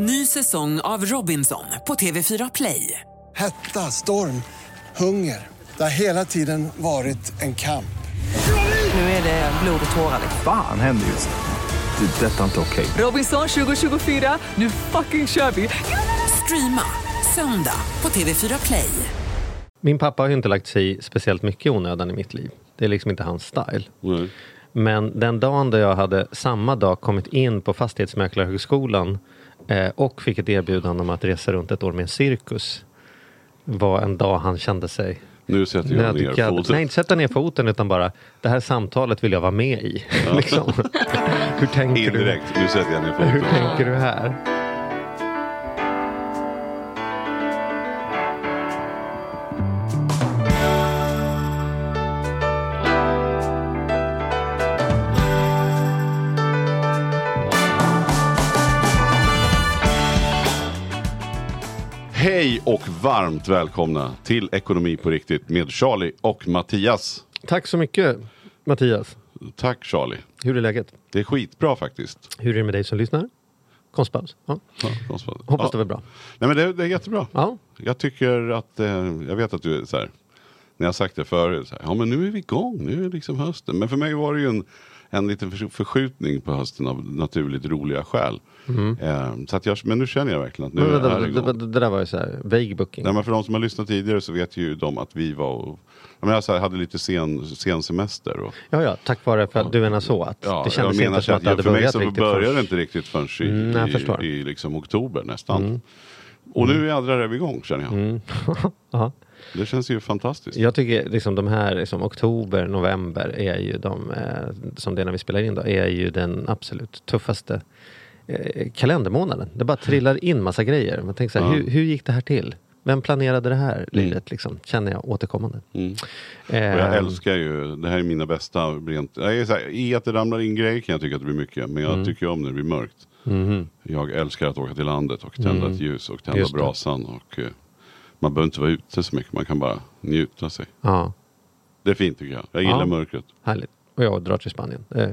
Ny säsong av Robinson på TV4 Play. Hetta, storm, hunger. Det har hela tiden varit en kamp. Nu är det blod och tårar. liksom. Fan händer just nu. Det. är Detta är inte okej. Robinson 2024, nu fucking kör vi! Streama söndag på TV4 Play. Min pappa har ju inte lagt sig speciellt mycket i onödan i mitt liv. Det är liksom inte hans style. Nej. Men den dagen då jag hade samma dag kommit in på Fastighetsmäklarhögskolan eh, och fick ett erbjudande om att resa runt ett år med en cirkus var en dag han kände sig Nu sätter jag ner nödgad. foten. Nej, inte sätta ner foten utan bara det här samtalet vill jag vara med i. liksom. Hur tänker du? Indirekt, nu sätter jag ner Hur foten. tänker du här? Hej och varmt välkomna till Ekonomi på riktigt med Charlie och Mattias. Tack så mycket Mattias. Tack Charlie. Hur är läget? Det är skitbra faktiskt. Hur är det med dig som lyssnar? Konstpaus? Ja. Ja, konstpaus. Hoppas ja. det var bra. Nej men det, det är jättebra. Ja. Jag tycker att, eh, jag vet att du är så här, när jag sagt det förut, så här, ja men nu är vi igång, nu är liksom hösten. Men för mig var det ju en, en liten förs- förskjutning på hösten av naturligt roliga skäl. Eh, så att jag, men nu känner jag verkligen att nu Men, är det det, det, det där var ju så här, vague booking. Nej, men för de som har lyssnat tidigare så vet ju de att vi var och, jag menar, så här, hade lite sen, sen semester. Och, Ja, ja, tack vare för att du menar så att ja, det kändes jag menar inte så som att det hade för mig börjat så riktigt började det inte riktigt förrän i, Mm, i, i liksom oktober nästan. Och nu jädrar är vi igång känner jag. Mm. Det känns ju fantastiskt. Jag tycker liksom de här, liksom, oktober, november är ju de, eh, som det är när vi spelar in då, är ju den absolut tuffaste eh, kalendermånaden. Det bara trillar in massa grejer. Man tänker så här, Ja. hur, hur gick det här till? Vem planerade det här livet? Liksom, känner jag återkommande. Mm. Eh, Och jag älskar ju, det här är mina bästa rent, jag är så här, i att det ramlar in grejer kan jag tycka att det blir mycket. Men jag Mm. tycker om när det blir mörkt. mhm. Jag älskar att åka till landet och tända Mm. ett ljus och tända brasan. Och, eh, man behöver inte vara ute så mycket, man kan bara njuta sig. Ja, Det är fint tycker jag. Jag gillar Ja. mörkret. härligt. Och jag drar till Spanien. Eh,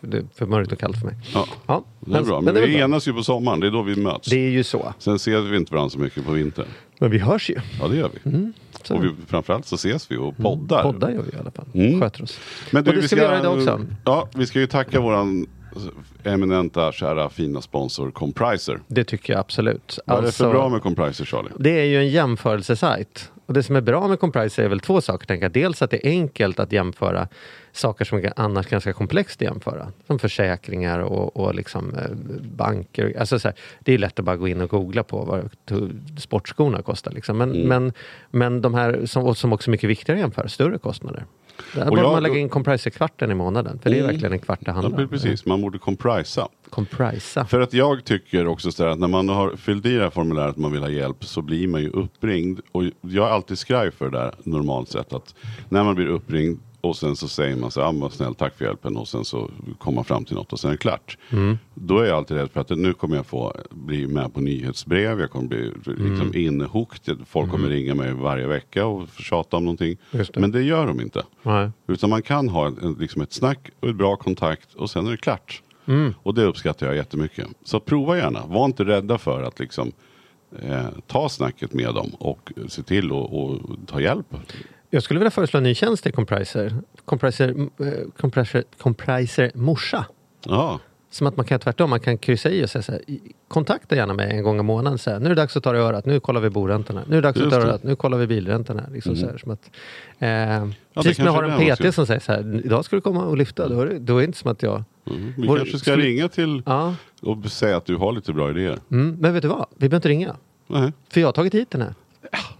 Det är för mörkt och kallt för mig. Ja, Ja, det är bra. Men, det är vi bra. enas ju på sommaren, det är då vi möts. Det är ju så. Sen ses vi inte varandra så mycket på vintern. Men vi hörs ju. Ja det gör vi. Så. Och vi, framförallt så ses vi och poddar. Poddar gör vi i alla fall. Mm. Sköter oss. Men Och det ska vi göra idag också. Ja, vi ska ju tacka våran eminenta, kära, fina sponsor Compriser. Det tycker jag absolut. Vad är det Alltså, för bra med Compriser Charlie? Det är ju en jämförelsesajt. Och det som är bra med Compriser är väl två saker. Tänker jag. Dels att det är enkelt att jämföra saker som är annars ganska komplext att jämföra. Som försäkringar och, och liksom, eh, banker. Alltså så här, det är lätt att bara gå in och googla på vad sportskorna kostar. Liksom. Men, Mm. men, men de här som, som också är mycket viktigare att jämföra, större kostnader. Där borde jag- man lägga in Compriser-kvarten i månaden. För det är Mm. verkligen en kvart det Ja, handlar om. precis, man borde comprisa. Comprisa. För att jag tycker också så att när man har fyllt i det här formuläret man vill ha hjälp så blir man ju uppringd. Och jag är alltid skraj för det där normalt sett att när man blir uppringd och sen så säger man så här, ah, snäll, tack för hjälpen och sen så kommer man fram till något och sen är det klart. Då är jag alltid rädd för att nu kommer jag få bli med på nyhetsbrev, jag kommer bli liksom inhooked, folk kommer ringa mig varje vecka och tjata om någonting. Det. Men det gör de inte. Nej. Utan man kan ha en, liksom ett snack och ett bra kontakt och sen är det klart. Och det uppskattar jag jättemycket. Så prova gärna, var inte rädda för att liksom eh, ta snacket med dem och se till att ta hjälp. Jag skulle vilja föreslå en ny tjänst till Compriser. Compriser, eh, compriser, compriser morsa. Ja, Som att man kan tvärtom, man kan kryssa i och säga så här, "I- kontakta gärna mig en gång i månaden. Så här, nu är det dags att ta det i örat, nu kollar vi boräntorna. Nu är det dags att Just ta det i örat, nu kollar vi bilräntorna. Liksom så här, som att, eh, det precis som jag har en PT som säger så här, idag ska du komma och lyfta. Då är det, då är det inte som att jag... mm. vi Vår- kanske ska skulle- ringa till Ja, och säga att du har lite bra idéer. mm, men vet du vad? Vi behöver inte ringa. Nej, För jag har tagit hit den här.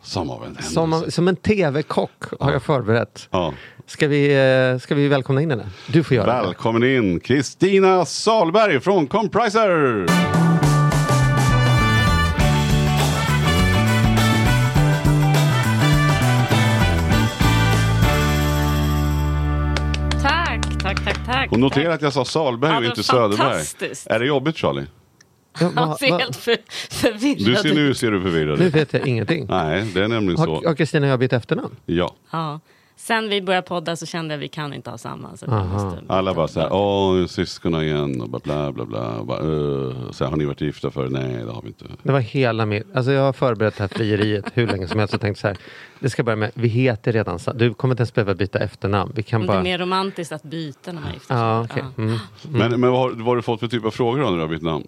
Som av en händelse. Som, som en tv-kock har jag förberett. Ja. Ska vi, eh, ska vi välkomna in henne? Du får göra det. Välkommen in Kristina Salberg från Compriser! Tack, tack, tack, tack. Och notera att jag sa Salberg Ja, och det inte Söderberg. Är det jobbigt Charlie? Ja, Han va- ser va- helt för, förvirrad Du ser, nu ser du förvirrad Nu ut. vet jag ingenting. Nej, det är nämligen så. har Kristina och jag bytt efternamn? Ja. Ja. Sen vi började podda så kände jag att vi kan inte ha samma. Så byta Alla bara så här, åh, syskon igen och bla bla bla. bla. Och Bara, uh. så här, har ni varit gifta för? Nej, det har vi inte. Det var hela min... Alltså jag har förberett det här frieriet hur länge som helst och tänkt så här. Det ska börja med, vi heter redan så. Du kommer inte ens behöva byta efternamn. Vi kan Men Det är bara... mer romantiskt att byta när man gifter sig. Ja, okej. Ja. Mm. Men, men vad, har, vad har du fått för typ av frågor då när du har bytt namn?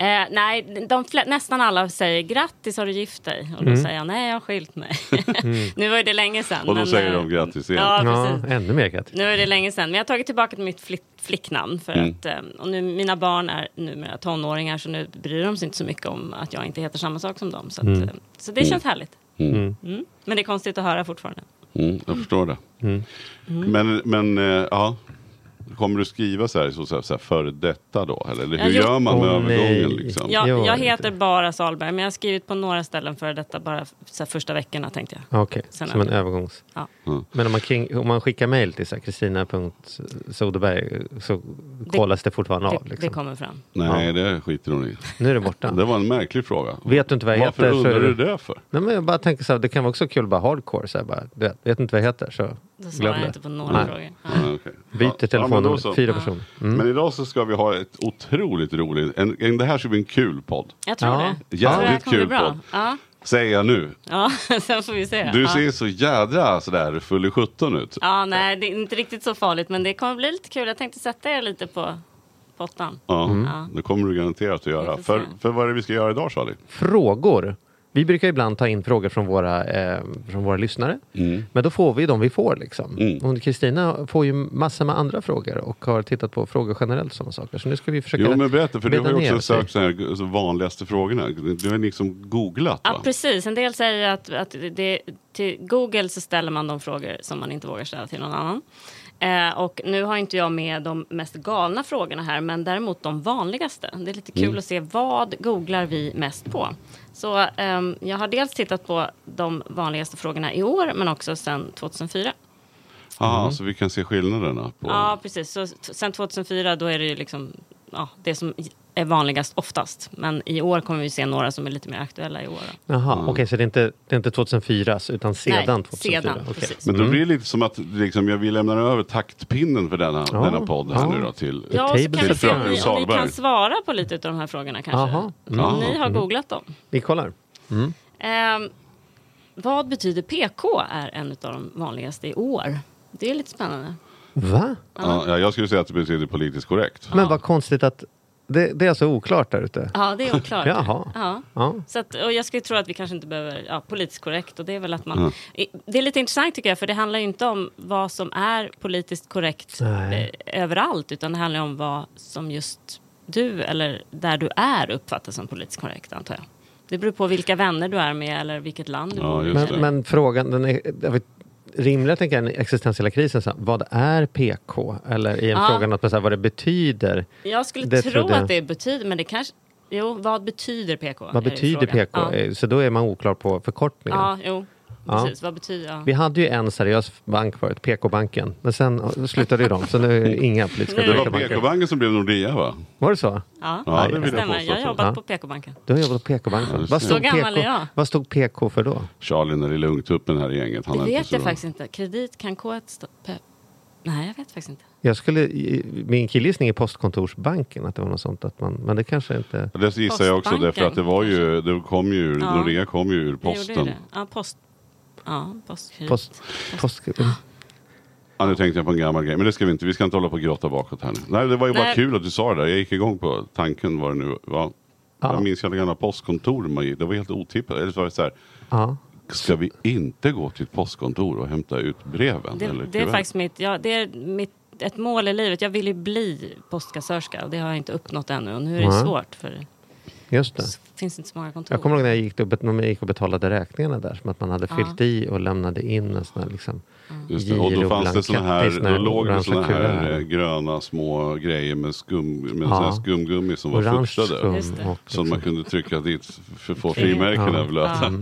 Eh, nej, de nästan alla säger grattis har du gift dig? Och då säger jag nej jag har skilt mig. nu var det länge sedan. Och då men, säger eh, de grattis igen. Ja, Ja, precis. ännu mer grattis. Nu är det länge sedan, men jag har tagit tillbaka till mitt flick, flicknamn. För Mm. att, eh, och nu, mina barn är numera tonåringar så nu bryr de sig inte så mycket om att jag inte heter samma sak som dem. Så, att, Mm. eh, så det känns härligt. Mm. Mm. Men det är konstigt att höra fortfarande. Mm, jag förstår det. Mm. Men, men eh, ja. Kommer du skriva så här, så, så här, så här före detta då? Eller, eller Jag hur har gör man med Åh, övergången? Liksom? Jag, jag heter det. bara Salberg, men jag har skrivit på några ställen för detta bara så här, första veckorna tänkte jag. Okej, Sen som en det- övergångs... Ja. Mm. Men om man, kring, om man skickar mejl till kristina.soderberg så kollas det fortfarande Det, av. det Liksom. kommer fram. Nej, det skiter hon i. Nu är det borta. Det var en märklig fråga. Vet du inte vad jag Varför heter så undrar du det- det för? Nej, men jag bara tänker så här, det kan vara också kul bara hardcore. Så här, bara, vet, vet inte vad jag heter så Då svarar jag inte på några Nej. frågor. Ja. Ja. Byter Ja, ja, men telefonnummer, så. fyra personer. Mm. Men idag så ska vi ha ett otroligt roligt, en, en, det här ska bli en kul podd. Jag tror Ja. det. Jävligt kul podd. Ja. Säger jag nu. ja, sen får vi se. Du ja. ser så jädra sådär full i 17 ut. Ja, nej, det är inte riktigt så farligt, men det kommer bli lite kul. Jag tänkte sätta er lite på pottan. Ja, Ja. det kommer du garanterat att göra. För, för vad är det vi ska göra idag Charlie? Frågor. Vi brukar ibland ta in frågor från våra, eh, från våra lyssnare. Mm. Men då får vi de vi får. Liksom. Mm. Och Kristina får ju massor med andra frågor och har tittat på frågor generellt. Sådana saker. Så nu ska vi försöka Jo men berätta, för du har ju också sökt så här, så vanligaste frågorna. Du har liksom googlat Ja, va? precis. En del säger att, att det, till Google så ställer man de frågor som man inte vågar ställa till någon annan. Eh, och nu har inte jag med de mest galna frågorna här, men däremot de vanligaste. Det är lite kul Mm. att se vad googlar vi mest på. Så ehm, jag har dels tittat på de vanligaste frågorna i år, men också sedan 2004. Ja, så vi kan se skillnaderna. På... Ja, precis. Så sen 2004 då är det ju liksom ja, det som är vanligast oftast. Men i år kommer vi se några som är lite mer aktuella i år. Då. Jaha, okej så det är inte, det är inte 2004 utan sedan Nej, 2004? sedan, Okej. precis. Men då Mm. blir det lite som att liksom, jag vill lämna över taktpinnen för denna, Ja, denna podd här ja. nu då till... Ja, så se om fröken vi, om vi Salberg. kan svara på lite av de här frågorna kanske. Jaha. Om Mm. ni har googlat dem. Vi kollar. Ehm, vad betyder PK är en av de vanligaste i år. Det är lite spännande. Va? Ja, ja, jag skulle säga att det betyder politiskt korrekt. Men vad konstigt att det, det är alltså oklart där ute. Ja, det är oklart. Jaha. Ja. Ja. Så att, och jag skulle tro att vi kanske inte behöver ja, politiskt korrekt. Och det är väl att man... Mm. I- Det är lite intressant tycker jag, för det handlar ju inte om vad som är politiskt korrekt Nej. eh, överallt, utan det handlar om vad som just du eller där du är uppfattas som politiskt korrekt, antar jag. Det beror på vilka vänner du är med eller vilket land du Ja, bor i. Men, men frågan, den är, jag vet, rimliga tänker jag, den existentiella krisen, så här, vad är PK? Eller i en Ja. fråga något med så här, vad det betyder. Jag skulle Det tro att det betyder, men det kanske... Jo, vad betyder PK? Vad betyder frågan. PK? Ja, Eh, Så då är man oklar på förkortningen. ja jo. Ja. Precis, vad betyder... Ja. Vi hade ju en seriös bank förut, PK-banken. Men sen slutade ju de, så nu är det inga politiska Nu- Det var banker. PK-banken som blev Nordea va? Var det så? Ja, Ja, det stämmer. påstå Jag har jobbat Ja. på PK-banken. Du har jobbat på PK-banken. Ja, vad, så stod PK, jag. vad stod PK för då? Charlie den lilla ungtuppen här i gänget. Han Det vet jag faktiskt inte. Kredit kan K1 stå... Nej, jag vet faktiskt inte. Jag skulle, i- min killgissning är Postkontorsbanken, att det var något sånt. Att man, men det kanske inte... Det gissar jag också därför att det var ju, det kom ju, Ja. Nordea kom ju ur Det gjorde ju posten. det. Ja, post... Ja, postkredit. Post, Ja, nu tänkte jag på en gammal grej, men det ska vi inte. Vi ska inte hålla på och grotta bakåt här nu. Nej, det var ju bara Nej. kul att du sa det där. Jag gick igång på tanken vad det nu var. Ja. Jag minns alla gamla postkontor. man gick- Det var helt otippat. Eller så var det så här, ja. ska vi inte gå till ett postkontor och hämta ut breven? Det, eller det är faktiskt mitt, ja, det är mitt, ett mål i livet. Jag vill ju bli postkassörska och det har jag inte uppnått ännu. Och nu är det Nej. svårt för Just det. finns inte så många kontor. Jag kommer ihåg när jag gick, och bet- när man gick och betalade räkningarna där. Som att man hade. Ja. fyllt i och lämnade in en sån här liksom... Just det. Och då fanns det såna här, då här låg det såna här gröna små grejer med skum, med Ja. här skumgummi som var Orange fuktade. Som man kunde trycka dit för att få Fri- frimärkena blöta.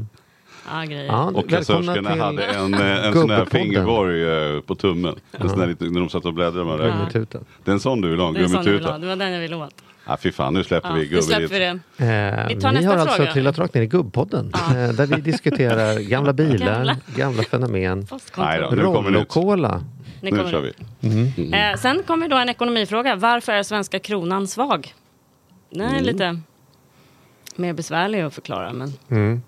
Ja. Och kassörskorna hade en, eh, en sån här fingerborg eh, på tummen. En sån här liten, när de satt och bläddrade med det. Gummituten. Det är en sån du vill ha, en gummituta. Det var den jag ville åt. Ja, fy fan, nu släpper Ja, vi nu släpper gubberiet. vi det. Eh, Vi tar ni nästa har alltså fråga. trillat rakt ner i gubbpodden. Eh, där vi diskuterar gamla bilar, Gamla. gamla, fenomen. Nu. Rollo-cola. Nu kommer- kör vi. Eh, sen kommer då en ekonomifråga. Varför är svenska kronan svag? Den Mm. är lite mer besvärlig att förklara, men Mm.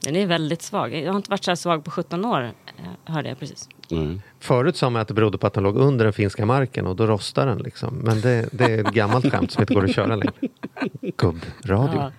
den är väldigt svag. Jag har inte varit så här svag på 17 år, eh, hörde jag precis. Nej. Förut sa man att det berodde på att den låg under den finska marken och då rostar den. Liksom. Men det, det är ett gammalt skämt som inte går att köra längre. Gubbradio. Ja.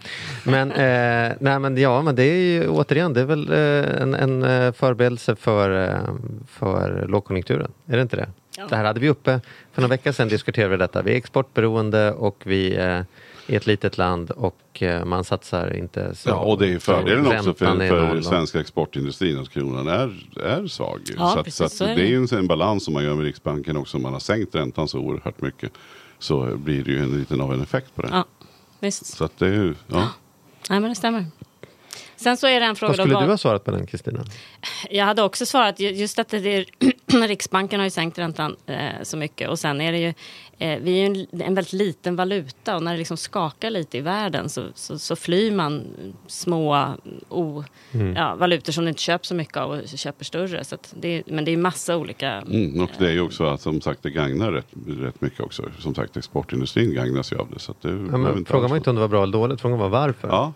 Men, eh, nej, men ja, men det är ju återigen det är väl eh, en, en eh, förberedelse för, eh, för lågkonjunkturen. Är det inte det? Ja. Det här hade vi uppe för några veckor sedan diskuterade vi detta. Vi är exportberoende och vi eh, är ett litet land och eh, man satsar inte så. Ja, och det är fördelen så också för, för svenska exportindustrin att kronan är, är svag. Ja, så att, precis, så att så är det det. är ju en, en balans som man gör med Riksbanken också. Om man har sänkt räntan så oerhört mycket så blir det ju en liten av en effekt på det. Ja, visst. Så att det är ju, ja. Nej, men det stämmer. Sen så är det en fråga Vad skulle då, du ha svarat på den Kristina? Jag hade också svarat ju- just att det är, Riksbanken har ju sänkt räntan eh, så mycket och sen är det ju eh, vi är ju en, en väldigt liten valuta och när det liksom skakar lite i världen så, så, så flyr man små o, Mm. ja, valutor som du inte köper så mycket av och köper större. Så att det, är- men det är massa olika. Mm, och det är ju också att som sagt det gagnar rätt, rätt mycket också. Som sagt exportindustrin gagnas ju av det. Så att det Ja, men, alls var inte om det var bra eller dåligt, frågan var varför. Ja.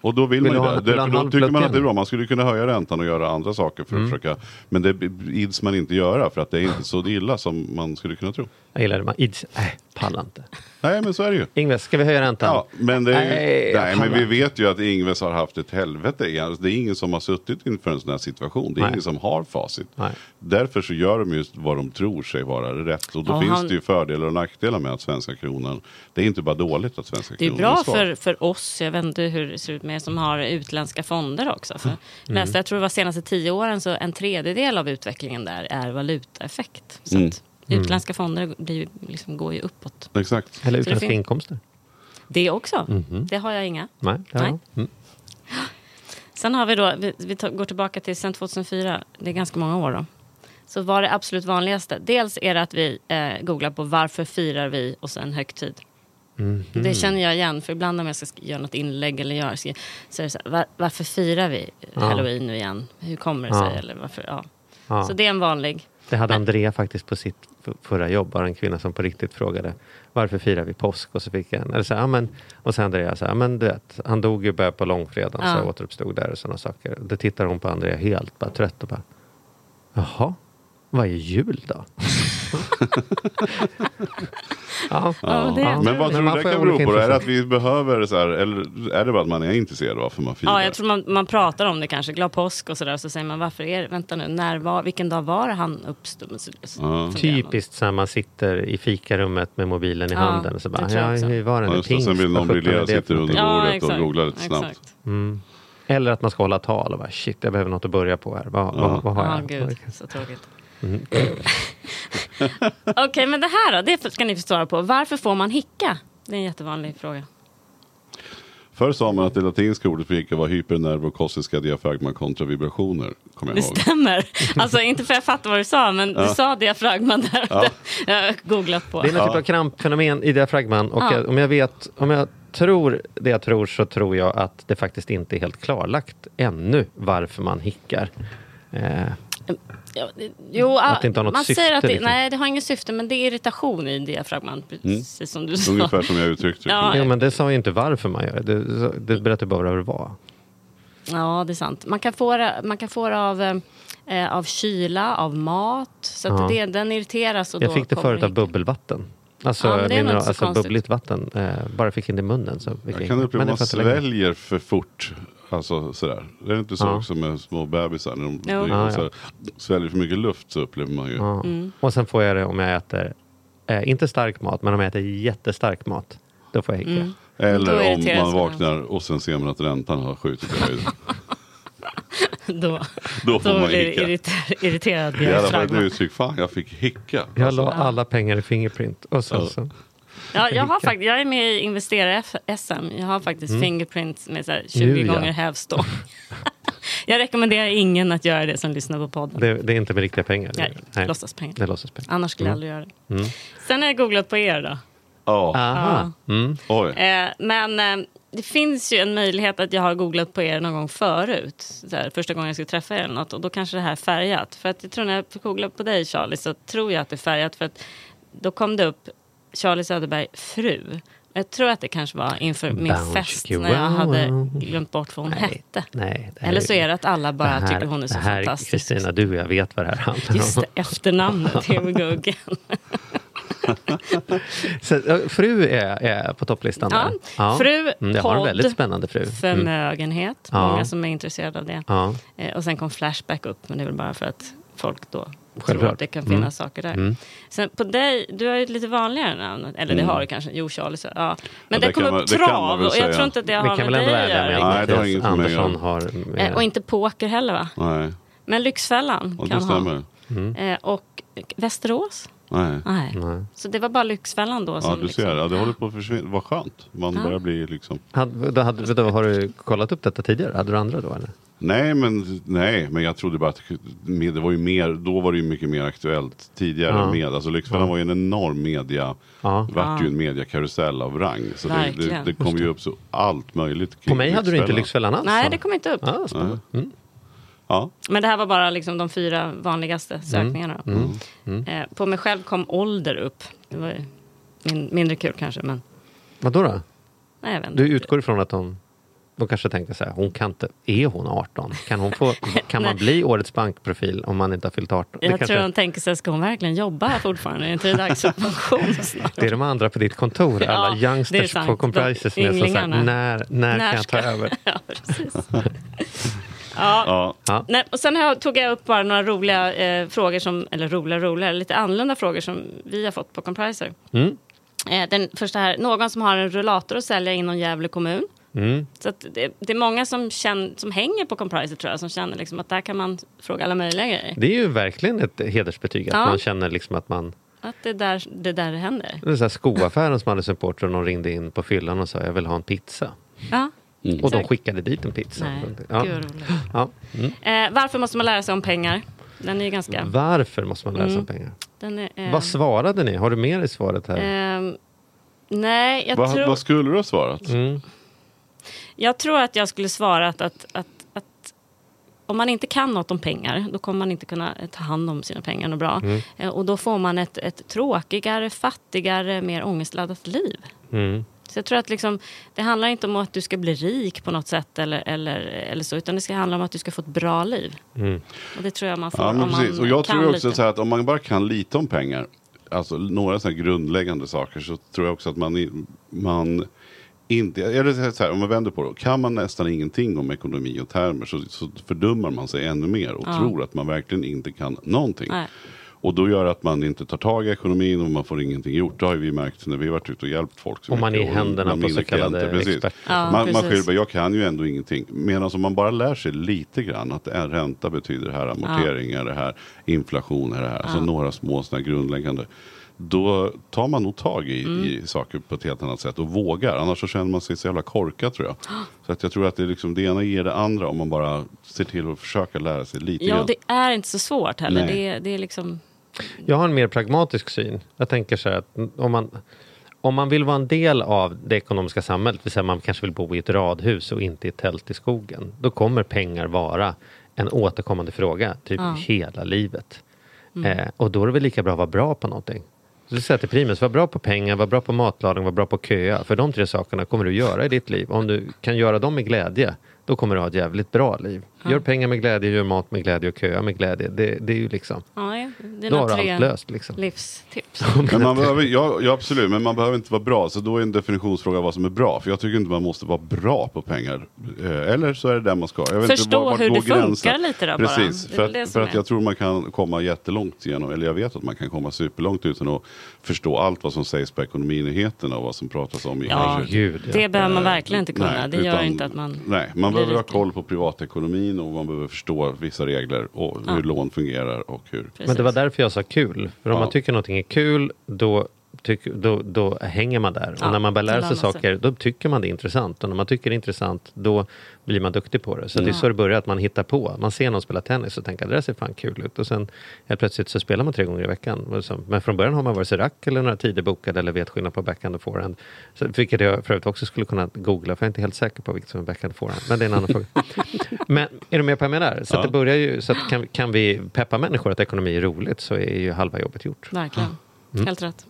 Och då vill, Vill man ju det. Därför en då tycker man att det är bra. Man skulle kunna höja räntan och göra andra saker för att Mm. försöka. Men det ids man inte göra för att det är inte så illa som man skulle kunna tro. Jag det. Man ids, äh, pallar inte. Nej men så är det ju. Ingves, ska vi höja räntan? Ja, men, det är, Nej, nej, nej, men vi vet ju att Ingves har haft ett helvete. Alltså, Det är ingen som har suttit inför en sån här situation. Det är Nej. ingen som har facit. Nej. Därför så gör de just vad de tror sig vara rätt. Och då Ja, finns han- det ju fördelar och nackdelar med att svenska kronan. Det är inte bara dåligt att svenska Det är kronan bra svag. för, för oss, jag vet inte hur det ser ut med som har utländska fonder också. För Mm. läste, jag tror det var senaste tio åren, så en tredjedel av utvecklingen där är valutaeffekt. Så Mm. att utländska fonder blir, liksom, går ju uppåt. Exakt. Eller det utländska fin- inkomster? Det också. Mhm. Det har jag inga. Nej. det har Nej. Mm. Sen har vi då, vi, vi tar, går tillbaka till sen 2004, det är ganska många år då. Så var det absolut vanligaste, dels är det att vi eh, googlar på varför firar vi och sen högtid. Mhm. Det känner jag igen, för ibland om jag ska sk- göra något inlägg eller göra, så är det så här, var, varför firar vi Ja. halloween nu igen? Hur kommer det sig? Ja. Eller varför, ja. Ja. Så det är en vanlig. Det hade Men- Andrea faktiskt på sitt förra jobb. Var en kvinna som på riktigt frågade varför firar vi påsk? Och så fick jag en, eller så, ja, men, och sen Andrea så här, men du vet, han dog ju bara på långfredagen Ja. så jag återuppstod där och sådana saker. Då tittar hon på Andrea helt bara trött och bara Jaha, vad är jul då? ja, Ja, det- Men vad tror du det kan bero på? Är det att vi behöver så här, eller är det bara att man är intresserad av varför man firar? Ja, jag tror man, man pratar om det kanske, glad påsk och sådär. Så säger man varför är det, vänta nu, när var, vilken dag var han uppstod? Så- så Ja. Typiskt så här, man sitter i fikarummet med mobilen i Ja, handen och så bara, ja, hur var det Ja, just. Sen vill någon briljera, sitter under bordet exakt, och googlar lite snabbt. Mm. Eller att man ska hålla tal och bara shit, jag behöver något att börja på här. Vad, vad, vad har Ja, jag? gud, så tråkigt. Mm. Okej, men det här då, det ska ni få svara på. Varför får man hicka? Det är en jättevanlig fråga. Förr sa man att det latinska ordet för hicka var hypernervokossiska diafragma kontra vibrationer. Kommer Det jag ihåg. stämmer. Alltså inte för att jag fattar vad du sa, men du sa diafragman där. Ja. Jag har googlat på. Det är någon typ av krampfenomen i diafragman och Ja. jag, om jag vet, om jag tror det jag tror så tror jag att det faktiskt inte är helt klarlagt ännu varför man hickar. Eh, Ja, det- jo, Att det inte har något man syfte, säger att det, liksom. nej, det har inget syfte, men det är irritation i diafragman, precis som du sa. Ungefär som jag uttryckte. Ja. jo, men det sa ju inte varför man gör det. Det, det berättar bara hur det var. Ja, det är sant. Man kan få det, man kan få det av, eh, av kyla, av mat. Så att Ja. det, den irriteras. Och Jag då fick det förut av bubbelvatten. Alltså, Ja, mineral, alltså bubbligt vatten. Eh, bara fick in det i munnen. Så fick Jag kan uppleva Men att det man sväljer för fort. Alltså sådär. Det är inte så Ja. också med små bebisar. När de dricker Ja, och så här, sväljer för mycket luft så upplever man ju. Ja. Mm. Och sen får jag det om jag äter, eh, inte stark mat, men om jag äter jättestark mat. Då får jag hicka. Mm. Eller om man vaknar och sen ser man att räntan har skjutit i höjden. Då, Då får då man blir irriter, irriterad Det är i alla fall ett uttryck. Fan, jag fick hicka. Jag Alltså, la alla pengar i Fingerprint. Och sen Ja. så. Ja, jag, har fakt- jag är med i Investerare-SM. Jag har faktiskt fingerprints med så här 20 Mm. Nu, ja. gånger hävstång. jag rekommenderar ingen att göra det som lyssnar på podden. Det, det är inte med riktiga pengar. Nej, Nej. låtsaspengar. Det är låtsaspengar. Annars skulle jag Mm. aldrig göra det. Mm. Sen har jag googlat på er då. Ja, Aha. Mm. oj. Eh, men eh, det finns ju en möjlighet att jag har googlat på er någon gång förut. Så här, första gången jag skulle träffa er eller något. Och då kanske det här är färgat. För att jag tror när jag googlade på dig Charlie så tror jag att det är färgat. För att då kom det upp Charlie Söderberg fru. Jag tror att det kanske var inför min Bounce fest när jag hade glömt bort vad hon Nej, hette. nej, Eller så är det att alla bara här- tycker hon är så här, fantastisk. Kristina, du och jag vet vad det här handlar Just om. det, efternamnet Theo Guggen. Så, äh, fru är, är på topplistan Ja, där. fru, mm, Jag har en podd, väldigt spännande fru. Mm. Förmögenhet, Ja. många som är intresserade av det. Ja. Eh, och sen kom Flashback upp, men det är väl bara för att folk då tror Självklart. att det kan finnas Mm. saker där. Mm. Sen på dig, du har ju ett lite vanligare namn. Eller det Mm. har du kanske, jo Charlie. Ja. Men det det kom man- upp trav och jag tror inte att det har med dig att göra. med Nej, det har inget med Andersson har... Eh, Och inte poker heller va? Nej, Men Lyxfällan och det kan ha. Mm. Eh, och Västerås? Nej. Nej. Nej. Så det var bara Lyxfällan då Ja, som du liksom- ser. Ja, det håller på att försvinna. Vad skönt. Man Ja. börjar bli liksom... Hade, då hade, då, har du kollat upp detta tidigare? Hade du andra då? Eller? Nej men, nej, men jag trodde bara att det var ju mer, då var det ju mycket mer aktuellt tidigare Ja. med. Alltså Lyxfällan Ja. var ju en enorm media, Ja. vart ju en mediakarusell av rang. Så det, det, det kom ju upp så allt möjligt På mig hade du inte Lyxfällan. Alls? Nej, det kom inte upp. Ah. Mm. Ja, Men det här var bara liksom de fyra vanligaste sökningarna. då. Mm. Mm. Eh, på mig själv kom ålder upp. Det var ju min, mindre kul kanske, men Vadå då? nej, jag vet inte. Du utgår ifrån att de, de kanske tänker så här, hon kan inte, är hon 18? Kan, hon få, kan man bli årets bankprofil om man inte har fyllt 18? Det, Jag kanske, tror de tänker sig, ska hon verkligen jobba här fortfarande? Är inte det dags för pension snart? det är de andra på ditt kontor, Ja, alla är youngsters på Comprises som är så här, Ynglingarna. när, när, kan jag ta ska- över? ja, precis. ja. ja. Ja. Nej, och sen tog jag upp bara några roliga eh, frågor, som, eller roliga, roliga, lite annorlunda frågor som vi har fått på Compriser. Mm. Eh, den första här, någon som har en rullator att sälja inom Gävle kommun. Mm. Så att det, det är många som, känner, som hänger på Compriser tror jag, som känner liksom att där kan man fråga alla möjliga grejer. Det är ju verkligen ett hedersbetyg, att Ja. man känner liksom att man Att det är där det, där det händer. Det är så här skoaffären som hade supporter och någon ringde in på fyllan och sa jag vill ha en pizza. Ja, Och de skickade dit en pizza. nej, Ja. Ja. Mm. Eh, varför måste man lära sig om pengar? Den är ju ganska... Varför måste man läsa Mm. om pengar? Den är, eh, Vad svarade ni? Har du med dig svaret här? ehm, nej, jag Vad, tror... vad skulle du ha svarat? Jag tror att jag skulle svara att, att, att, att om man inte kan något om pengar, då kommer man inte kunna ta hand om sina pengar bra. Mm. Eh, Och då får man ett, ett tråkigare, fattigare, mer ångestladdat liv. Mm. Så jag tror att liksom, det handlar inte om att du ska bli rik på något sätt eller, eller, eller så, utan det ska handla om att du ska få ett bra liv. Mm. Och det tror jag man får Ja, om precis. man Och jag kan tror också lite. att om man bara kan lite om pengar, alltså några sådana grundläggande saker, så tror jag också att man, man inte, eller så här, om man vänder på det, kan man nästan ingenting om ekonomi och termer så, så fördummar man sig ännu mer och Ja. tror att man verkligen inte kan någonting. Nej. Och då gör att man inte tar tag i ekonomin och man får ingenting gjort. Det har ju vi märkt när vi har varit ute och hjälpt folk. så Och man är i händerna på så kallade klienter, precis. experter. Ja, man, man precis. skyller bara, jag kan ju ändå ingenting. Medan om man bara lär sig lite grann att en ränta betyder det här, amortering är det här, inflation är det här. Alltså några små sådana grundläggande. Då tar man nog tag i, Mm. i saker på ett helt annat sätt och vågar. Annars så känner man sig så jävla korkad tror jag. Så att jag tror att det, är liksom, det ena ger det andra om man bara ser till att försöka lära sig lite Ja, grann. det är inte så svårt heller. Nej. Det är, det är liksom... Jag har en mer pragmatisk syn. Jag tänker så här att om man, om man vill vara en del av det ekonomiska samhället, vill säga man kanske vill bo i ett radhus och inte i ett tält i skogen, då kommer pengar vara en återkommande fråga, typ Ja. hela livet. Eh, och då är det väl lika bra att vara bra på någonting. Så du säger till Primus, var bra på pengar, var bra på matlagning, var bra på köa. För de tre sakerna kommer du göra i ditt liv. Om du kan göra dem med glädje, då kommer du ha ett jävligt bra liv. Gör pengar med glädje, gör mat med glädje och köa med glädje. Det, det är ju liksom, Ja, ja, det är då har tre allt löst. Liksom. livstips. Men man behöver, ja, ja absolut, men man behöver inte vara bra. Så då är en definitionsfråga vad som är bra. För jag tycker inte man måste vara bra på pengar. Eh, Eller så är det där man ska. Jag vet Förstå inte, var- vart hur det funkar gränsen? lite då bara. Precis, är för, det att, för att jag tror man kan komma jättelångt genom, eller jag vet att man kan komma superlångt utan att förstå allt vad som sägs på ekonominyheterna och vad som pratas om i Ja, Gud, ja. Det behöver man verkligen inte kunna. Nej, det gör utan- inte att man... Nej, man behöver ha rik. koll på privatekonomin och man behöver förstå vissa regler och hur Ja. lån fungerar och hur... Precis. Men det var därför jag sa kul. För om Ja. man tycker någonting är kul, då, tyck, då, då hänger man där. Ja, och när man börjar lära sig saker, då tycker man det är intressant. Och när man tycker det är intressant, då blir man duktig på det. Så det är så det börjar, att man hittar på. Man ser någon spela tennis och tänker det där ser fan kul ut. Och sen helt plötsligt så spelar man tre gånger i veckan. Men från början har man vare sig rack eller några tider bokade eller vet skillnad på backhand och forehand. Så, vilket jag för övrigt också skulle kunna googla, för jag är inte helt säker på vilket som är backhand och forehand. Men det är en annan fråga. Men är du med på vad jag menar? Så, att det börjar ju, så att kan, kan vi peppa människor att ekonomi är roligt så är ju halva jobbet gjort. Verkligen. Mm. Helt rätt.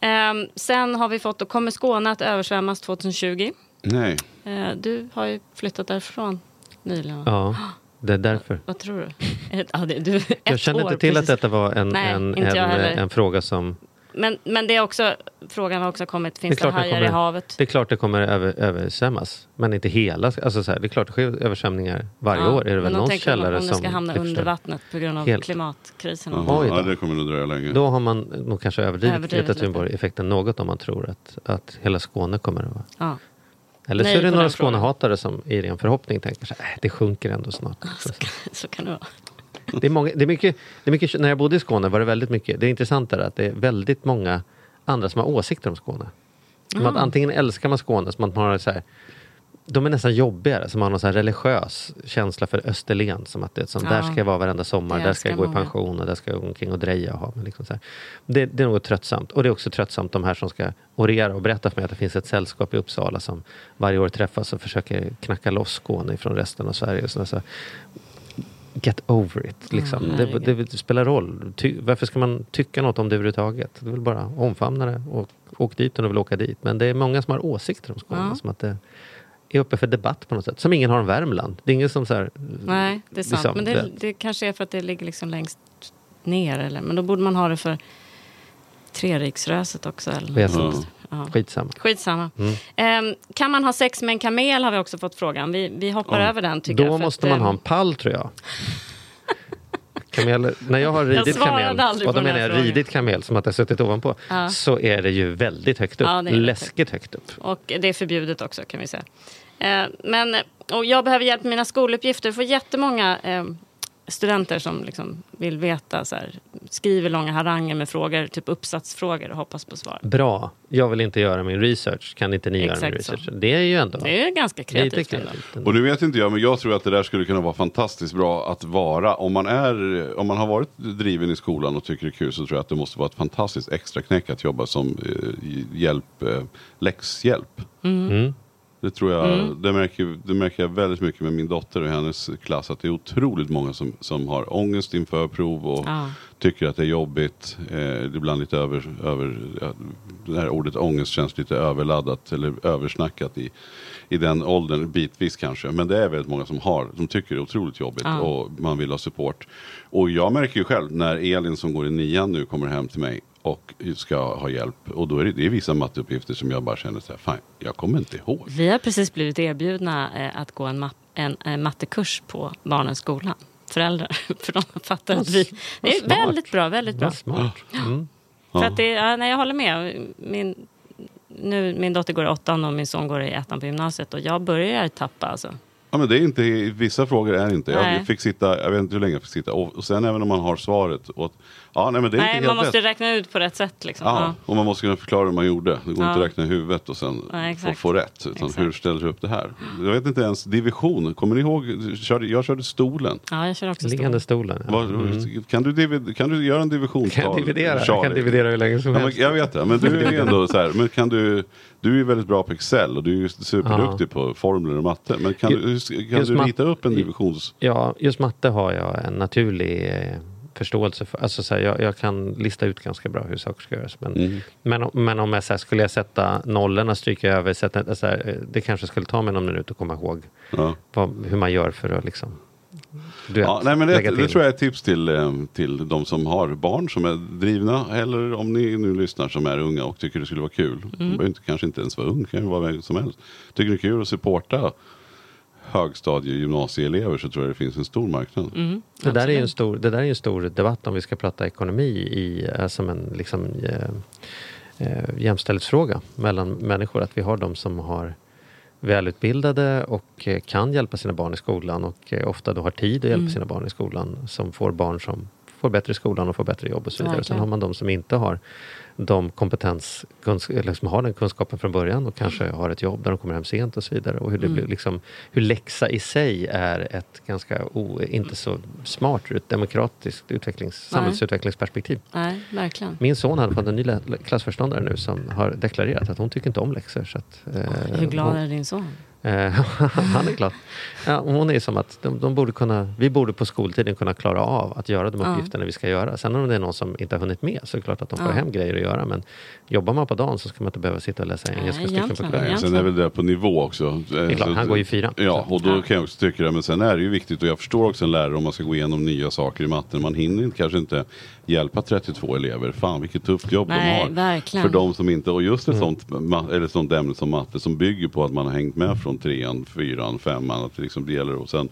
Ehm, sen har vi fått, då kommer Skåne att översvämmas 2020. Nej. Eh, du har ju flyttat därifrån nyligen. Ja, det är därför. Vad tror du? Ett, ja, det, du ett Jag kände år, inte till precis. att detta var en, Nej, en, en, en fråga som... Men, men det är också, frågan har också kommit, finns det, det hajar kommer- i havet? Det är klart det kommer över, översvämmas, men inte hela. Alltså så här, det är klart det sker översvämningar varje Ja, år. Är det väl någon tänker källare om som... det ska hamna det under vattnet på grund av Helt. klimatkrisen. Oj då. ja, det kommer nog dröja länge. Då har man nog kanske överdrivit, Överdrivit Greta. Thunborg-effekten något om man tror att, att hela Skåne kommer att vara... Ja. Eller så Nej är det några. Skånehatare som i ren förhoppning tänker så här, äh, det sjunker ändå snart. Så, så kan det vara. Det är, många, det, är mycket, det är mycket, när jag bodde i Skåne var det väldigt mycket, det är intressant är att det är väldigt många andra som har åsikter om Skåne. Som att antingen älskar man Skåne, som att man har så här, de är nästan jobbigare, som har någon så religiös känsla för Österlen. Som att det som, Ja. där ska jag vara varenda sommar, där ska jag gå i pension och där ska jag gå omkring och dreja. Och ha, men liksom så. Det, det är något tröttsamt. Och det är också tröttsamt de här som ska orera och berätta för mig att det finns ett sällskap i Uppsala som varje år träffas och försöker knacka loss Skåne från resten av Sverige. Så, så, get over it. Liksom. Mm, det, herregud. det, spelar roll. Ty, varför ska man tycka något om det överhuvudtaget? Det är väl bara omfamna det och åk dit om du vill åka dit. Men det är många som har åsikter om Skåne. Ja. Som att det är uppe för debatt på något sätt. Som ingen har om Värmland. Det är ingen som så här, Nej, det är sant. liksom, men det, det- det kanske är för att det ligger liksom längst ner. Eller, men då borde man ha det för Treriksröset också. Eller Vet sånt. Ja. Skitsamma. Skitsamma. Mm. Ehm, kan man ha sex med en kamel har vi också fått frågan. Vi, vi hoppar över den tycker jag. Då måste man ehm, ha en pall tror jag. Kamel, när jag har ridit svarade kamel, och då menar jag ridit kamel som att jag suttit ovanpå, Ja. så är det ju väldigt högt upp. Ja, Läskigt högt upp. Och det är förbjudet också kan vi säga. Eh, men, och jag behöver hjälp med mina skoluppgifter. Jag får jättemånga eh, studenter som liksom vill veta, så här, skriver långa haranger med frågor, typ uppsatsfrågor och hoppas på svar. Bra, jag vill inte göra min research. Kan inte ni göra min Exakt så. research? Det är ju ändå Det är ganska kreativt. kreativt. Och nu vet inte jag, men jag tror att det där skulle kunna vara fantastiskt bra att vara. Om man, är, om man har varit driven i skolan och tycker det är kul så tror jag att det måste vara ett fantastiskt extra knäck att jobba som eh, hjälp, eh, läxhjälp. Mm. Det tror jag, det, märker, det märker jag väldigt mycket med min dotter och hennes klass. Att det är otroligt många som, som har ångest inför prov och Ja. tycker att det är jobbigt. Eh, ibland lite över, över det här ordet ångest känns lite överladdat eller översnackat i, i den åldern, bitvis kanske. Men det är väldigt många som har, som tycker det är otroligt jobbigt Ja. och man vill ha support. Och jag märker ju själv när Elin som går i nian nu kommer hem till mig och ska ha hjälp. Och då är det, det är vissa matteuppgifter som jag bara känner så här, fan, jag kommer inte ihåg. Vi har precis blivit erbjudna eh, att gå en, ma- en, en mattekurs på barnens skola. Föräldrar, för de fattar att vi... Det är väldigt bra, väldigt bra. Smart. Mm. För att det, ja, nej, jag håller med. Min, nu, min dotter går i åttan och min son går i ettan på gymnasiet. Och jag börjar tappa alltså. Ja men det är inte, vissa frågor är inte. Nej. Jag fick sitta, jag vet inte hur länge jag fick sitta. Och, och sen även om man har svaret. Och, ja nej men det är Nej, inte man helt måste rätt. räkna ut på rätt sätt. Liksom. Ja, Ja. och man måste kunna förklara hur man gjorde. Det går Ja. inte att räkna i huvudet och sen Nej, få, få rätt. Utan Exakt. hur ställer du upp det här? Jag vet inte ens, division. Kommer ni ihåg? Jag körde, jag körde stolen. ja, jag kör också Liggande stolen. Ja. Vad- kan, du divid, kan du göra en divisionstal? Kan jag dividera? Jag kan dividera hur länge som Ja, men, helst. jag vet det, men du är ju ändå så här, men kan du, du är väldigt bra på Excel och du är superduktig på formler och matte. Men kan, du, kan Just du rita upp en divisions... Ja, just matte har jag en naturlig eh, förståelse för. Alltså, så här, jag, jag kan lista ut ganska bra hur saker ska göras. Men, Mm. men, men om jag så här, skulle jag sätta nollorna, stryka över, sätta, så här, eh, det kanske skulle ta mig någon minut att komma ihåg Ja. vad, hur man gör för att liksom, du vet, Ja, nej, men det, det tror jag är ett tips till, eh, till de som har barn som är drivna. Eller om ni nu lyssnar som är unga och tycker det skulle vara kul. Mm. De behöver inte, kanske inte ens vara ung, kan ju vara vem som helst. Tycker det är kul att supporta högstadie gymnasieelever så tror jag det finns en stor marknad. Mm, Det där, är ju en stor, det där är ju en stor debatt om vi ska prata ekonomi i, eh, som en liksom, eh, eh, jämställdhetsfråga mellan människor. Att vi har de som har välutbildade och eh, kan hjälpa sina barn i skolan och eh, ofta då har tid att hjälpa Mm. sina barn i skolan som får barn som får bättre i skolan och får bättre jobb och så vidare. Sen Verkligen. har man de som inte har de kompetens, kunsk, eller som har den kunskapen från början och kanske har ett jobb där de kommer hem sent och så vidare. Och hur, det blir, liksom, hur läxa i sig är ett ganska o, inte så smart ur ett demokratiskt utvecklings, samhällsutvecklingsperspektiv. Nej, verkligen. Min son hade fått en ny klassförståndare nu som har deklarerat att hon tycker inte om läxor. Så att, eh, Hur glad hon, är din son? Eh, han är glad. Ja, och hon är som att de, de borde kunna, vi borde på skoltiden kunna klara av att göra de Ja. uppgifterna vi ska göra. Sen om det är någon som inte har hunnit med så är det klart att de får Ja. hem grejer att göra. Men jobbar man på dagen så ska man inte behöva sitta och läsa engelska stycken på kvällen. Nej, sen är väl det på nivå också. Det är klart, han går ju i fyran. Ja, och då Ja. kan jag också tycka det. Men sen är det ju viktigt och jag förstår också en lärare om man ska gå igenom nya saker i matten. Man hinner inte- kanske inte hjälpa 32 elever. Fan vilket tufft jobb Nej, de har. verkligen. För de som inte, och just ett Mm. sånt, eller sånt ämne som matte som bygger på att man har hängt med från trean, fyran, femman. Att det liksom det gäller och sen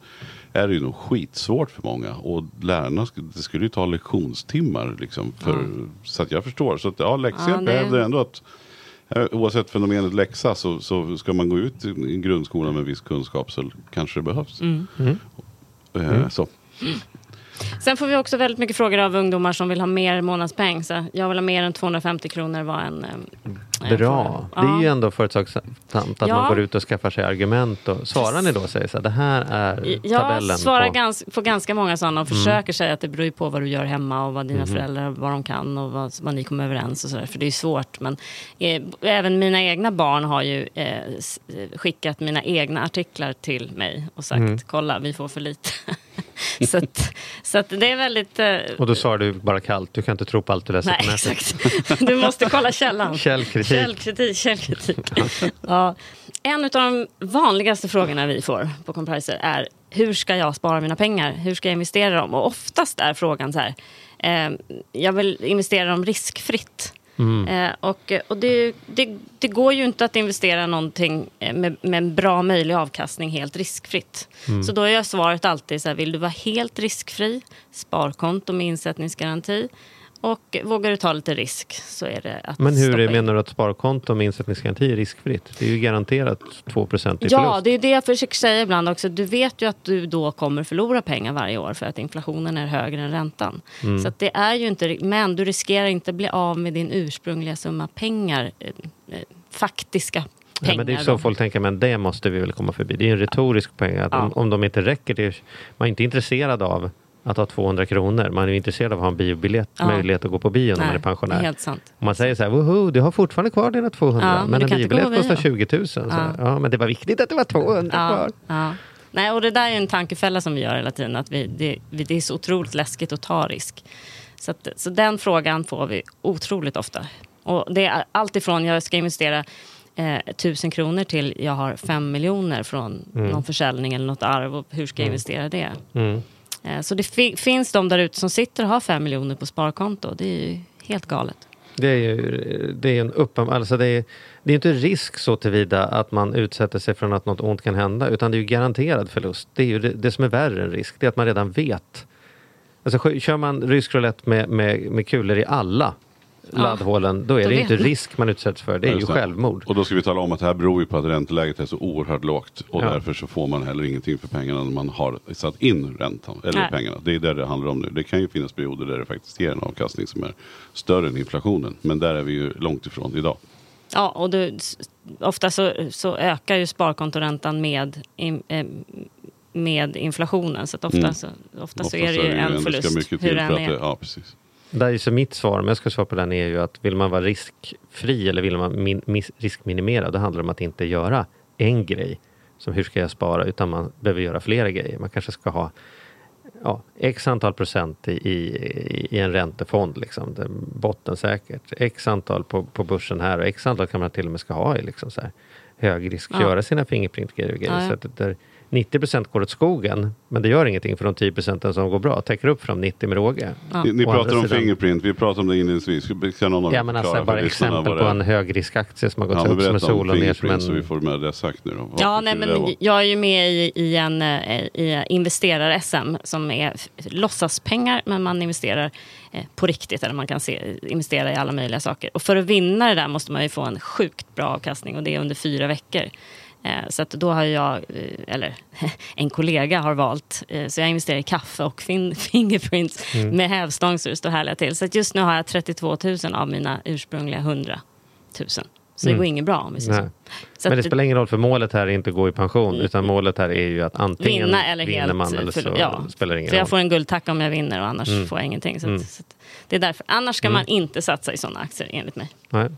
är det ju nog skitsvårt för många. Och lärarna, det skulle ju ta lektionstimmar liksom. För, Så att jag förstår. Så att ja, läxhjälp Ja, det- är det ändå att Eh, Oavsett fenomenet läxa så, så ska man gå ut i grundskolan med viss kunskap så kanske det behövs. Mm. Eh, Så. Sen får vi också väldigt mycket frågor av ungdomar som vill ha mer månadspeng. Så jag vill ha mer än 250 kronor vad en... eh, Bra. får. Det är ju Ja. ändå företagsamt att Ja. man går ut och skaffar sig argument. Och, svarar ni då och säger så det här är Jag tabellen svarar på... Mm. gans, på ganska många sådana och försöker säga att det beror ju på vad du gör hemma och vad dina Mhm. föräldrar vad de kan och vad, vad ni kommer överens och sådär. För det är ju svårt. Men eh, även mina egna barn har ju eh, eh, skickat mina egna artiklar till mig och sagt Mm. kolla vi får för lite. så att, så att det är väldigt... Eh, Och då svarar du bara kallt, du kan inte tro på allt du läser Nej, på nätet. exakt. Du måste kolla källan. Källkritik. Källkritik. källkritik. Ja. En av de vanligaste frågorna vi får på Compriser är hur ska jag spara mina pengar? Hur ska jag investera dem? Och oftast är frågan så här, eh, jag vill investera dem riskfritt. Eh, och och det, det, det går ju inte att investera någonting eh, med, med en bra möjlig avkastning helt riskfritt. Så då är svaret alltid så här, vill du vara helt riskfri, sparkonto med insättningsgaranti och vågar du ta lite risk så är det att Men hur är, menar du att sparkonto med insättningsgaranti är riskfritt? Det är ju garanterat 2 i Ja, förlust. det är det jag försöker säga ibland också. Du vet ju att du då kommer förlora pengar varje år för att inflationen är högre än räntan. Mm. Så att det är ju inte, men du riskerar inte bli av med din ursprungliga summa pengar, eh, eh, faktiska pengar. Ja, men det är så folk tänker, men det måste vi väl komma förbi. Det är en retorisk poäng. Att Ja. om, om de inte räcker, är, man är inte intresserad av att ha 200 kronor. Man är intresserad av att ha en biobiljett, Ja. möjlighet att gå på bio när man är Nej, pensionär. är helt sant. Om man säger så här, woho, du har fortfarande kvar dina 200, Ja, men men en biobiljett kostar bio. 20 000. Så, Ja. ja. men det var viktigt att det var 200 Ja, kvar. Nej, och det där är en tankefälla som vi gör hela tiden. Att vi, det, det är så otroligt läskigt att ta risk. Så, att, så den frågan får vi otroligt ofta. Och det är allt ifrån jag ska investera eh, tusen kronor till jag har fem miljoner från någon försäljning eller något arv. Och hur ska jag investera det? Mm. Eh, så det fi- finns de där ute som sitter och har 5 miljoner på sparkonto. Det är ju helt galet. Det är ju det är en uppenbar, alltså det är, det är inte risk så tillvida att man utsätter sig för att något ont kan hända, utan det är ju garanterad förlust. Det är ju det, det som är värre än risk, det är att man redan vet. Alltså kör man rysk roulette med, med, med kulor i alla laddhålen, då är då det inte risk man utsätts för, det är ju självmord. Och då ska vi tala om att det här beror ju på att ränteläget är så oerhört lågt. Och Ja. därför så får man heller ingenting för pengarna när man har satt in räntan. Eller Nej. pengarna. Det är det det handlar om nu. Det kan ju finnas perioder där det faktiskt ger en avkastning som är större än inflationen. Men där är vi ju långt ifrån idag. Ja, och du, ofta så, så ökar ju sparkontoräntan med, in, eh, med inflationen. Så att ofta, Mm. så, ofta Oftast så är det ju en förlust. Hur den för att är. det, ja, precis. Där är så mitt svar, om jag ska svara på den, är ju att vill man vara riskfri eller vill man min, mis, riskminimera, då handlar det om att inte göra en grej, som hur ska jag spara, utan man behöver göra flera grejer. Man kanske ska ha ja, x antal procent i, i, i en räntefond, liksom, det bottensäkert. X antal på, på börsen här och x antal kan man till och med ska ha i liksom, så här, hög risk, Ja. göra sina fingerprintgrejer och grejer. Ja. Så att det där 90 procent går åt skogen, men det gör ingenting för de 10 procenten som går bra. Täcker upp för de 90 med råge. Ja. Ni, ni pratar om sidan- fingerprint. Vi pratade om det inledningsvis. Kan någon Ja men alltså bara exempel på en högriskaktie som har gått Ja, upp som en sol och ner som fingerprint så vi en... får med det sagt nu då. Ja, nej, men jag är ju med i, i en eh, i investerar-SM som är låtsaspengar men man investerar eh, på riktigt. Eller man kan se, investera i alla möjliga saker. Och för att vinna det där måste man ju få en sjukt bra avkastning och det är under fyra veckor. Eh, så att då har jag, eh, eller en kollega har valt, eh, så jag investerar i kaffe och fin fingerprints Mm. med hävstång så det står härliga till. Så att just nu har jag 32 000 av mina ursprungliga 100 000. Så det Mm. går inget bra om vi säger så. så. Men det spelar ingen roll för målet här är inte att gå i pension utan målet här är ju att antingen vinna eller vinner helt man eller så förlora. Ja. spelar det ingen För jag roll. får en guldtacka om jag vinner och annars Mm. får jag ingenting. Så, Mm. att, så att, det är därför. Annars ska man inte satsa i sådana aktier enligt mig. Nej.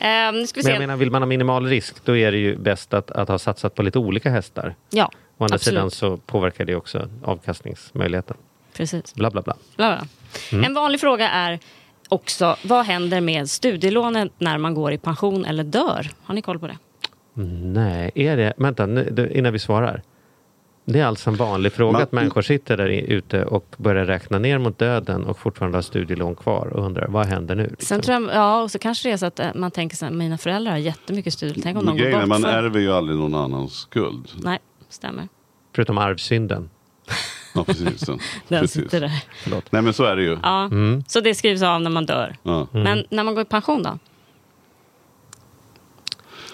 Vi Men jag se. menar, vill man ha minimal risk då är det ju bäst att, att ha satsat på lite olika hästar. Ja, Å andra absolut. sidan så påverkar det också avkastningsmöjligheten. Precis. Bla bla bla. Bla, bla. Mm. En vanlig fråga är också, vad händer med studielånet när man går i pension eller dör? Har ni koll på det? Nej, är det... Vänta, nu, innan vi svarar. Det är alltså en vanlig fråga Man- att människor sitter där ute och börjar räkna ner mot döden och fortfarande har studielån kvar och undrar vad händer nu? liksom? Sen tror jag, ja, och så kanske det är så att eh, man tänker så här, mina föräldrar har jättemycket studielån. Tänk om de Men går är, bort. man för... ärver ju aldrig någon annans skuld. Nej, stämmer. Förutom arvsynden. Ja, precis. Den, Den precis. sitter där. Nej men så är det ju. Ja, Mm. Så det skrivs av när man dör. Ja. Men när man går i pension då?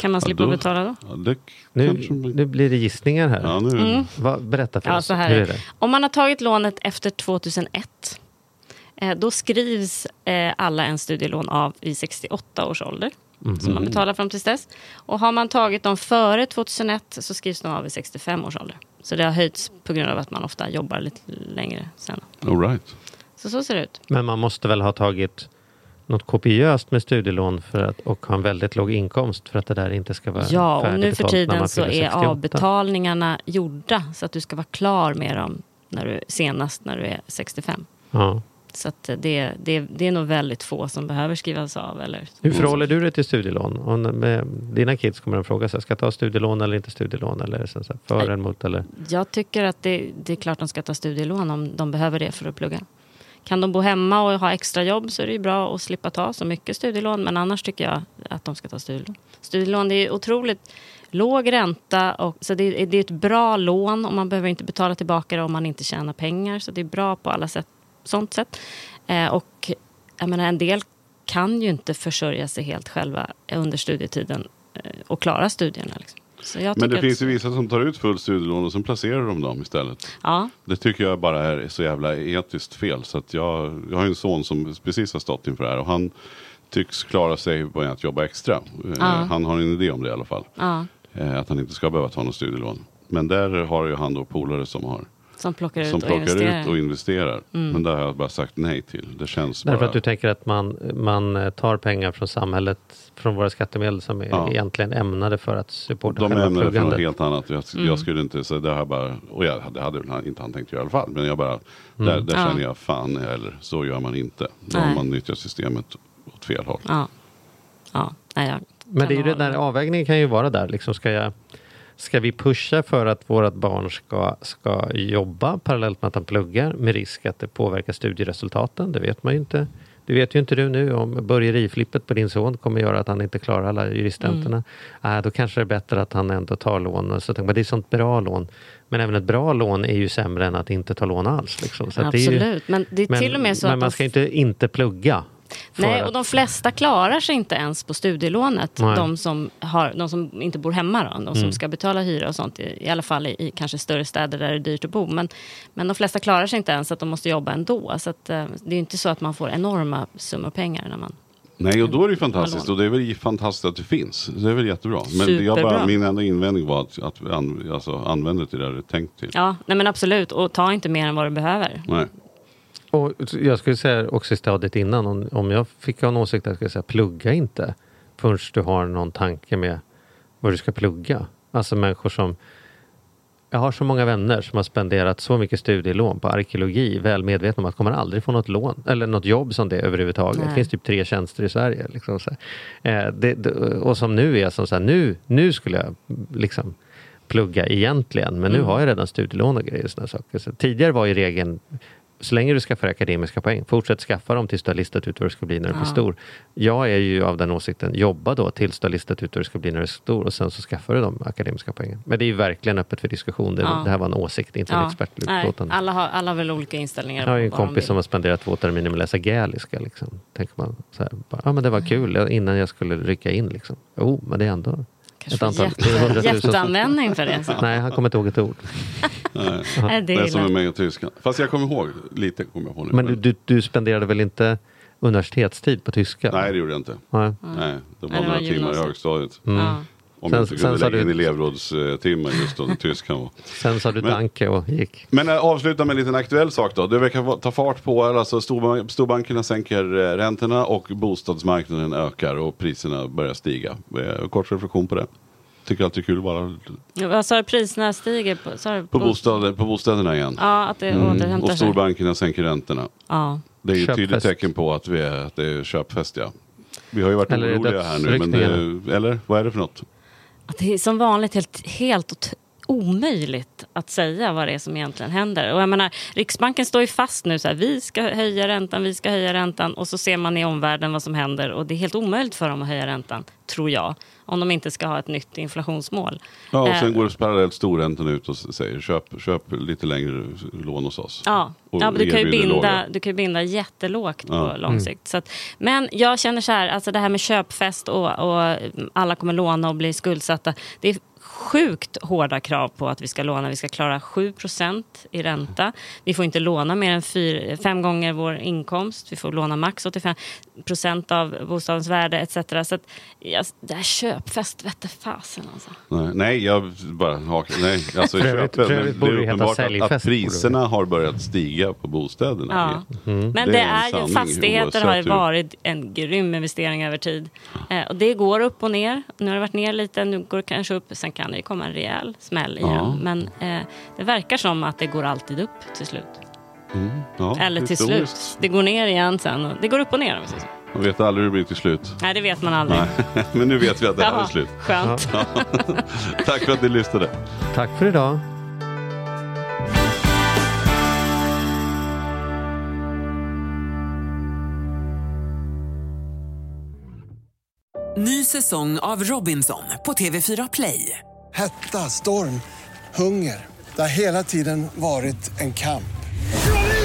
Kan man Ja, slippa då- betala då? Ja, det Nu, man- nu blir det gissningar här. Ja, nu. Mm. Vad, berätta för Ja, oss. så här Hur är det. Om man har tagit lånet efter 2001 eh, då skrivs eh, alla en studielån av vid 68 års ålder. Som man betalar fram till dess. Och har man tagit dem före 2001 så skrivs de av vid 65 års ålder. Så det har höjts på grund av att man ofta jobbar lite längre sen. All right. Så så ser det ut. Men man måste väl ha tagit något kopiöst med studielån för att, och ha en väldigt låg inkomst för att det där inte ska vara Ja, och nu för tiden så är 68. avbetalningarna gjorda så att du ska vara klar med dem när du, senast när du är 65. Ja. Så det, det, det är nog väldigt få som behöver skrivas av. Eller, Hur förhåller du dig till studielån? Om med dina kids kommer de fråga sig, ska jag ta studielån eller inte studielån? Eller så här, för eller emot? Eller? Jag tycker att det, det är klart de ska ta studielån om de behöver det för att plugga. Kan de bo hemma och ha extra jobb så är det ju bra att slippa ta så mycket studielån. Men annars tycker jag att de ska ta studielån. Studielån det är otroligt låg ränta. Och, så det är, det är ett bra lån och man behöver inte betala tillbaka det om man inte tjänar pengar. Så det är bra på alla sätt, sånt sätt. Eh, och jag menar, en del kan ju inte försörja sig helt själva under studietiden eh, och klara studierna. Liksom. Men det finns ju vissa som tar ut full studielån och sen placerar de dem istället. Ja, Det tycker jag bara är så jävla etiskt fel. Så att jag, jag har en son som precis har stått inför det här och han tycks klara sig på att jobba extra. Eh, Ja. Han har en idé om det i alla fall. ja, Eh, Att han inte ska behöva ta något studielån. Men där har ju han då polare som har. Som plockar ut Som och plockar investerar. Mm. ut och investerar. Men det har jag bara sagt nej till. Det känns Därför bara... att du tänker att man, man eh, tar pengar från samhället, från våra skattemedel som är Ja. egentligen ämnade för att supporta De själva ämnade för något pluggandet. helt annat. Jag, Mm. jag skulle inte, så det har jag bara, och jag, det hade inte han tänkt göra i alla fall. Men jag bara, där, där Ja. känner jag fan, eller så gör man inte. Då har man nyttjat systemet åt fel håll. Ja. ja. Nej, jag Men det är ju den där avvägningen kan ju vara där. Liksom ska, jag, ska vi pusha för att vårt barn ska, ska jobba parallellt med att han pluggar med risk att det påverkar studieresultaten? Det vet man ju inte. Det vet ju inte du nu om börjeriflippet på din son kommer göra att han inte klarar alla juristenterna. Mm. Äh, då kanske det är bättre att han ändå tar lån. Och så tänker man, det är sånt bra lån. Men även ett bra lån är ju sämre än att inte ta lån alls. Liksom. Är ju- Absolut, men det är men, till och med så men att man ska inte inte plugga. Nej, att- och de flesta klarar sig inte ens på studielånet. Nej. De som, har, de som inte bor hemma, då, de Mm. som ska betala hyra och sånt. I, i alla fall i, i kanske större städer där det är dyrt att bo. Men, men de flesta klarar sig inte ens, att de måste jobba ändå. Så att, eh, det är inte så att man får enorma summor pengar när man Nej, och då är det ju fantastiskt. Och det är väl fantastiskt att det finns. Det är väl jättebra. Men jag bara, min enda invändning var att, att an, alltså, använda det till det det är tänkt till. Ja, nej men absolut. Och ta inte mer än vad du behöver. Nej. Och jag skulle säga också i stadiet innan, om, om jag fick ha en åsikt, jag skulle säga plugga inte förrän du har någon tanke med vad du ska plugga. Alltså människor som... Jag har så många vänner som har spenderat så mycket studielån på arkeologi, väl medvetna om att kommer aldrig få något lån eller något jobb som det överhuvudtaget. Nej. Det finns typ tre tjänster i Sverige. Liksom. Eh, det, det, och som nu är som så här, nu, nu skulle jag liksom plugga egentligen, men nu har jag redan studielån och grejer och såna saker. Så tidigare var ju regeln så länge du skaffar akademiska poäng, fortsätt skaffa dem tills du har listat ut vad du ska bli när du blir Ja. stor. Jag är ju av den åsikten, jobba då tills du har listat ut vad du ska bli när du är stor och sen så skaffar du de akademiska poängen. Men det är ju verkligen öppet för diskussion. Det, Ja. det här var en åsikt, inte en nej, expertutlåtande. alla, har, alla har väl olika inställningar. Jag har ju en kompis som har spenderat två terminer med att läsa gaeliska. Liksom. Tänker man så här, ja men det var kul innan jag skulle rycka in. Liksom. Jo, men det är ändå... Kanske Ett antal- jätte, jätteanvändning för det. Så. Nej, han kommer inte ihåg ett ord. Nej, Nej, det det är som är med i Tyskland. Fast jag kommer ihåg, lite kommer jag på nu. Men du, du, du spenderade väl inte universitetstid på tyska? Nej, det gjorde jag inte. Nej. Nej, det var Nej, det var några timmar i högstadiet. Ja. Om Sen- jag inte kunde lägga du- in elevrådstimmar just då, tyskan. Sen sa du Men- danke och gick. Men äh, avsluta med en liten aktuell sak då. Det verkar ta fart på, alltså storbank, storbankerna sänker eh, räntorna och bostadsmarknaden ökar och priserna börjar stiga. Eh, Kort reflektion på det. Tycker alltid det är kul bara Vad sa du, priserna stiger? På, du, på, bostad, på bostäderna igen. Ja, att det Mm. återhämtar Och sig. storbankerna sänker räntorna. Ja. Det är ju ett tydligt tecken på att, vi är, att det är köpfest ja. Vi har ju varit Eller oroliga här nu. Men det, eller vad är det för något? Att det är som vanligt helt, helt omöjligt att säga vad det är som egentligen händer. Och jag menar, Riksbanken står ju fast nu, så här, vi ska höja räntan, vi ska höja räntan och så ser man i omvärlden vad som händer och det är helt omöjligt för dem att höja räntan, tror jag, om de inte ska ha ett nytt inflationsmål. Ja, och Eh, sen går parallellt storräntan ut och säger köp, köp lite längre lån hos oss. Ja, Och ja men du, kan ju binda, låga. du kan ju binda jättelågt Ja. på lång sikt. Så att, men jag känner så här, alltså det här med köpfest och, och alla kommer låna och bli skuldsatta. Det är sjukt hårda krav på att vi ska låna. Vi ska klara 7% i ränta. Vi får inte låna mer än fyra, fem gånger vår inkomst. Vi får låna max 85 av bostadens värde etc. Så att, ja, det här köpfest vette fasen alltså. Nej, nej, jag bara hakar. Nej, alltså övrigt det är uppenbart att, att priserna har börjat stiga på bostäderna. Ja. Men Det det, är en är ju, fastigheter har ju varit en grym investering över tid. Eh, och det går upp och ner. Nu har det varit ner lite, nu går det kanske upp. Sen kan det ju komma en rejäl smäll igen. Ja. Men eh, det verkar som att det går alltid upp till slut. Ja, Eller till historiskt. slut. Det går ner igen sen. och Det går upp och ner. Man vet aldrig hur det blir till slut. Nej, det vet man aldrig. Nej. Men nu vet vi att det här är slut. Skönt. Tack för att ni lyssnade. Tack för idag. Ny säsong av Robinson på TV4 Play. Hetta, storm, hunger. Det har hela tiden varit en kamp.